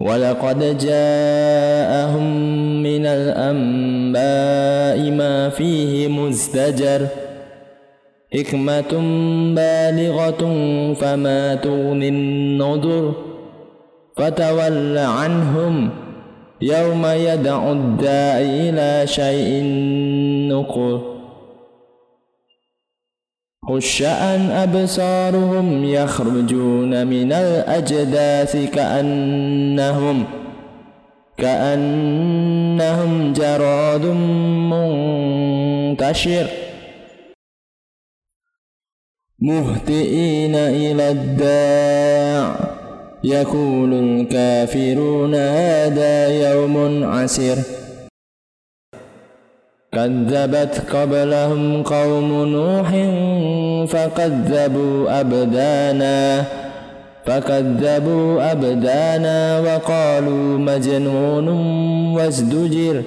ولقد جاءهم من الأنباء ما فيه مزدجر حكمة بالغة فما تغني النذر فتول عنهم يوم يدعو الداعي إلى شيء نقر خشأن أبصارهم يخرجون من الأجداث كأنهم كأنهم جراد منتشر مهتئين إلى الداع يقول الكافرون هذا يوم عسر كذبت قبلهم قوم نوح فكذبوا أبدانا فكذبوا أبدانا وقالوا مجنون وازدجر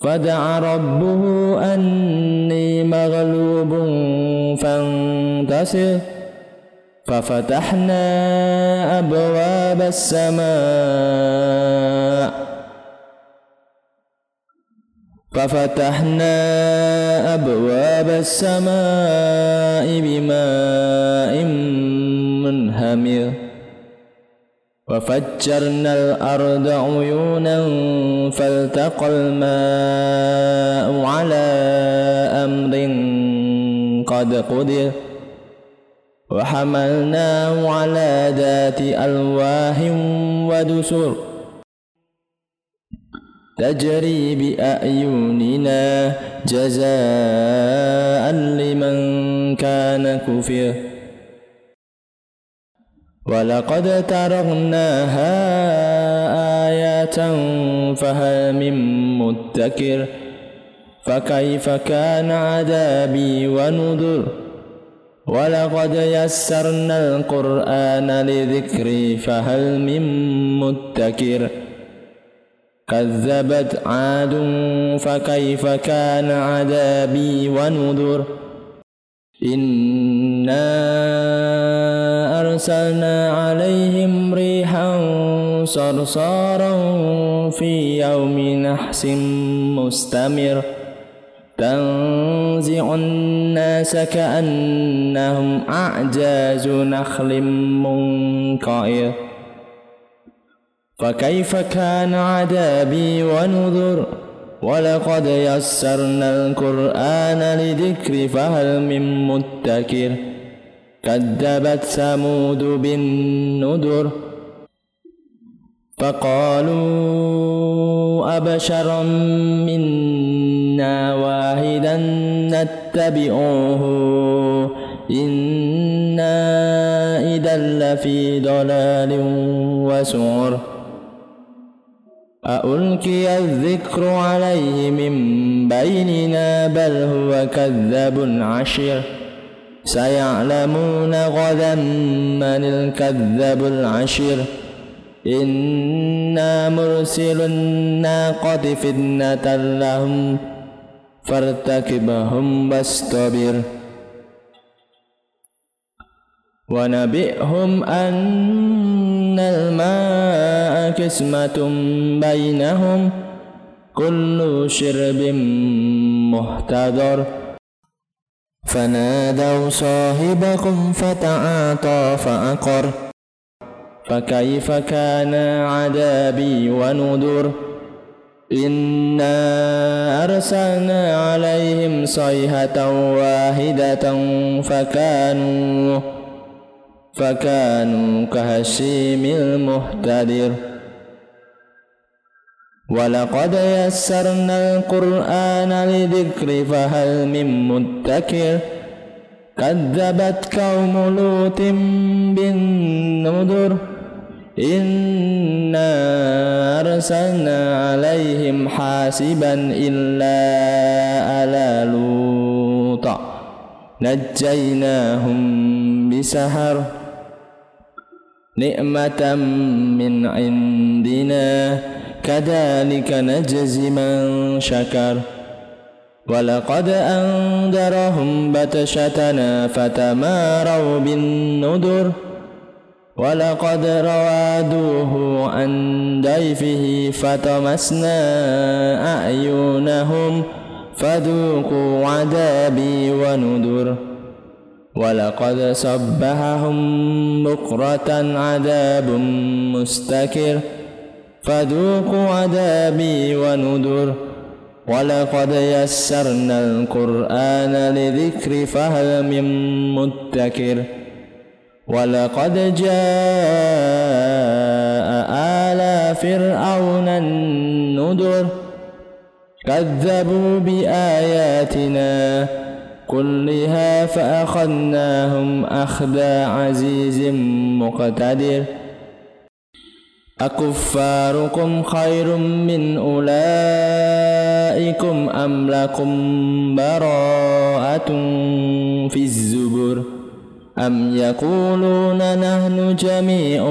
فدعا ربه أني مغلوب فانتصر ففتحنا أبواب السماء. ففتحنا أبواب السماء بماء منهمر وفجرنا الأرض عيونا فالتقى الماء على أمر قد قدر وحملناه على ذات ألواه ودسر تجري بأعيننا جزاء لمن كان كفر. ولقد ترغناها آيات فهل من مدكر؟ فكيف كان عذابي ونذر؟ ولقد يسرنا القرآن لذكري فهل من متكر كذبت عاد فكيف كان عذابي ونذر إنا أرسلنا عليهم ريحا صرصارا في يوم نحس مستمر تنزع الناس كأنهم أعجاز نخل منقعر فكيف كان عذابي ونذر؟ ولقد يسرنا القرآن لذكر فهل من متكر كذبت ثمود بالنذر. فقالوا أبشرا منا واحدا نتبعه إنا إذا لفي ضلال وسعر. ألقي الذكر عليه من بيننا بل هو كذب عشر سيعلمون غدا من الكذب العشر إنا مرسل الناقة فتنة لهم فارتكبهم واصطبر ونبئهم أن الماء قسمة بينهم كل شرب محتضر فنادوا صاحبكم فتعاطى فأقر فكيف كان عذابي ونذر إنا أرسلنا عليهم صيحة واحدة فكانوا فكانوا كهشيم المهتدر. ولقد يسرنا القرآن لذكر فهل من مدكر. كذبت قوم لوط بالنذر. إنا أرسلنا عليهم حاسبا إلا على لوط. نجيناهم بسهر نعمة من عندنا. كذلك نجزي من شكر. ولقد أنذرهم بتشتنا فتماروا بالنذر. ولقد روادوه عن ضيفه فطمسنا أعينهم. فذوقوا عذابي ونذر. ولقد صبحهم بكرة عذاب مستكر. فذوقوا عذابي ونذر. ولقد يسرنا القرآن لذكر فهل من متكر ولقد جاء آل فرعون النذر. كذبوا بآياتنا. كلها فأخذناهم أخذ عزيز مقتدر. أكفاركم خير من أولئكم أم لكم براءة في الزبر؟ أم يقولون نحن جميع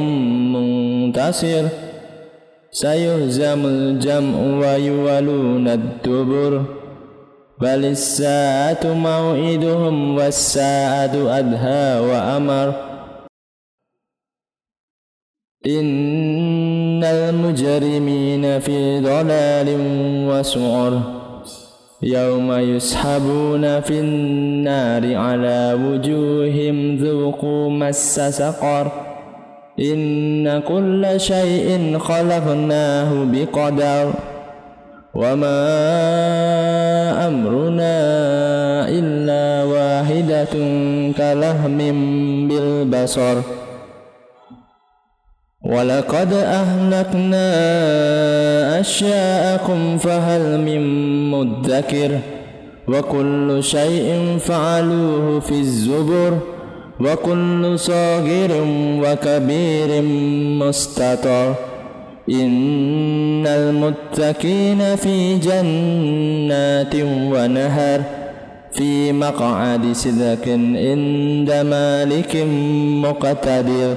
منتصر؟ سيهزم الجمع ويولون الدبر. بل الساعة موعدهم والساعة أدهى وأمر. إن المجرمين في ضلال وسعر. يوم يسحبون في النار على وجوههم ذوقوا مس سقر. إن كل شيء خلقناه بقدر. وما أمرنا إلا واحدة كلهم بالبصر ولقد أهلكنا أشياءكم فهل من مدكر وكل شيء فعلوه في الزبر وكل صغير وكبير مستطر إن المتقين في جنات ونهر في مقعد صدق عند مالك مقتدر.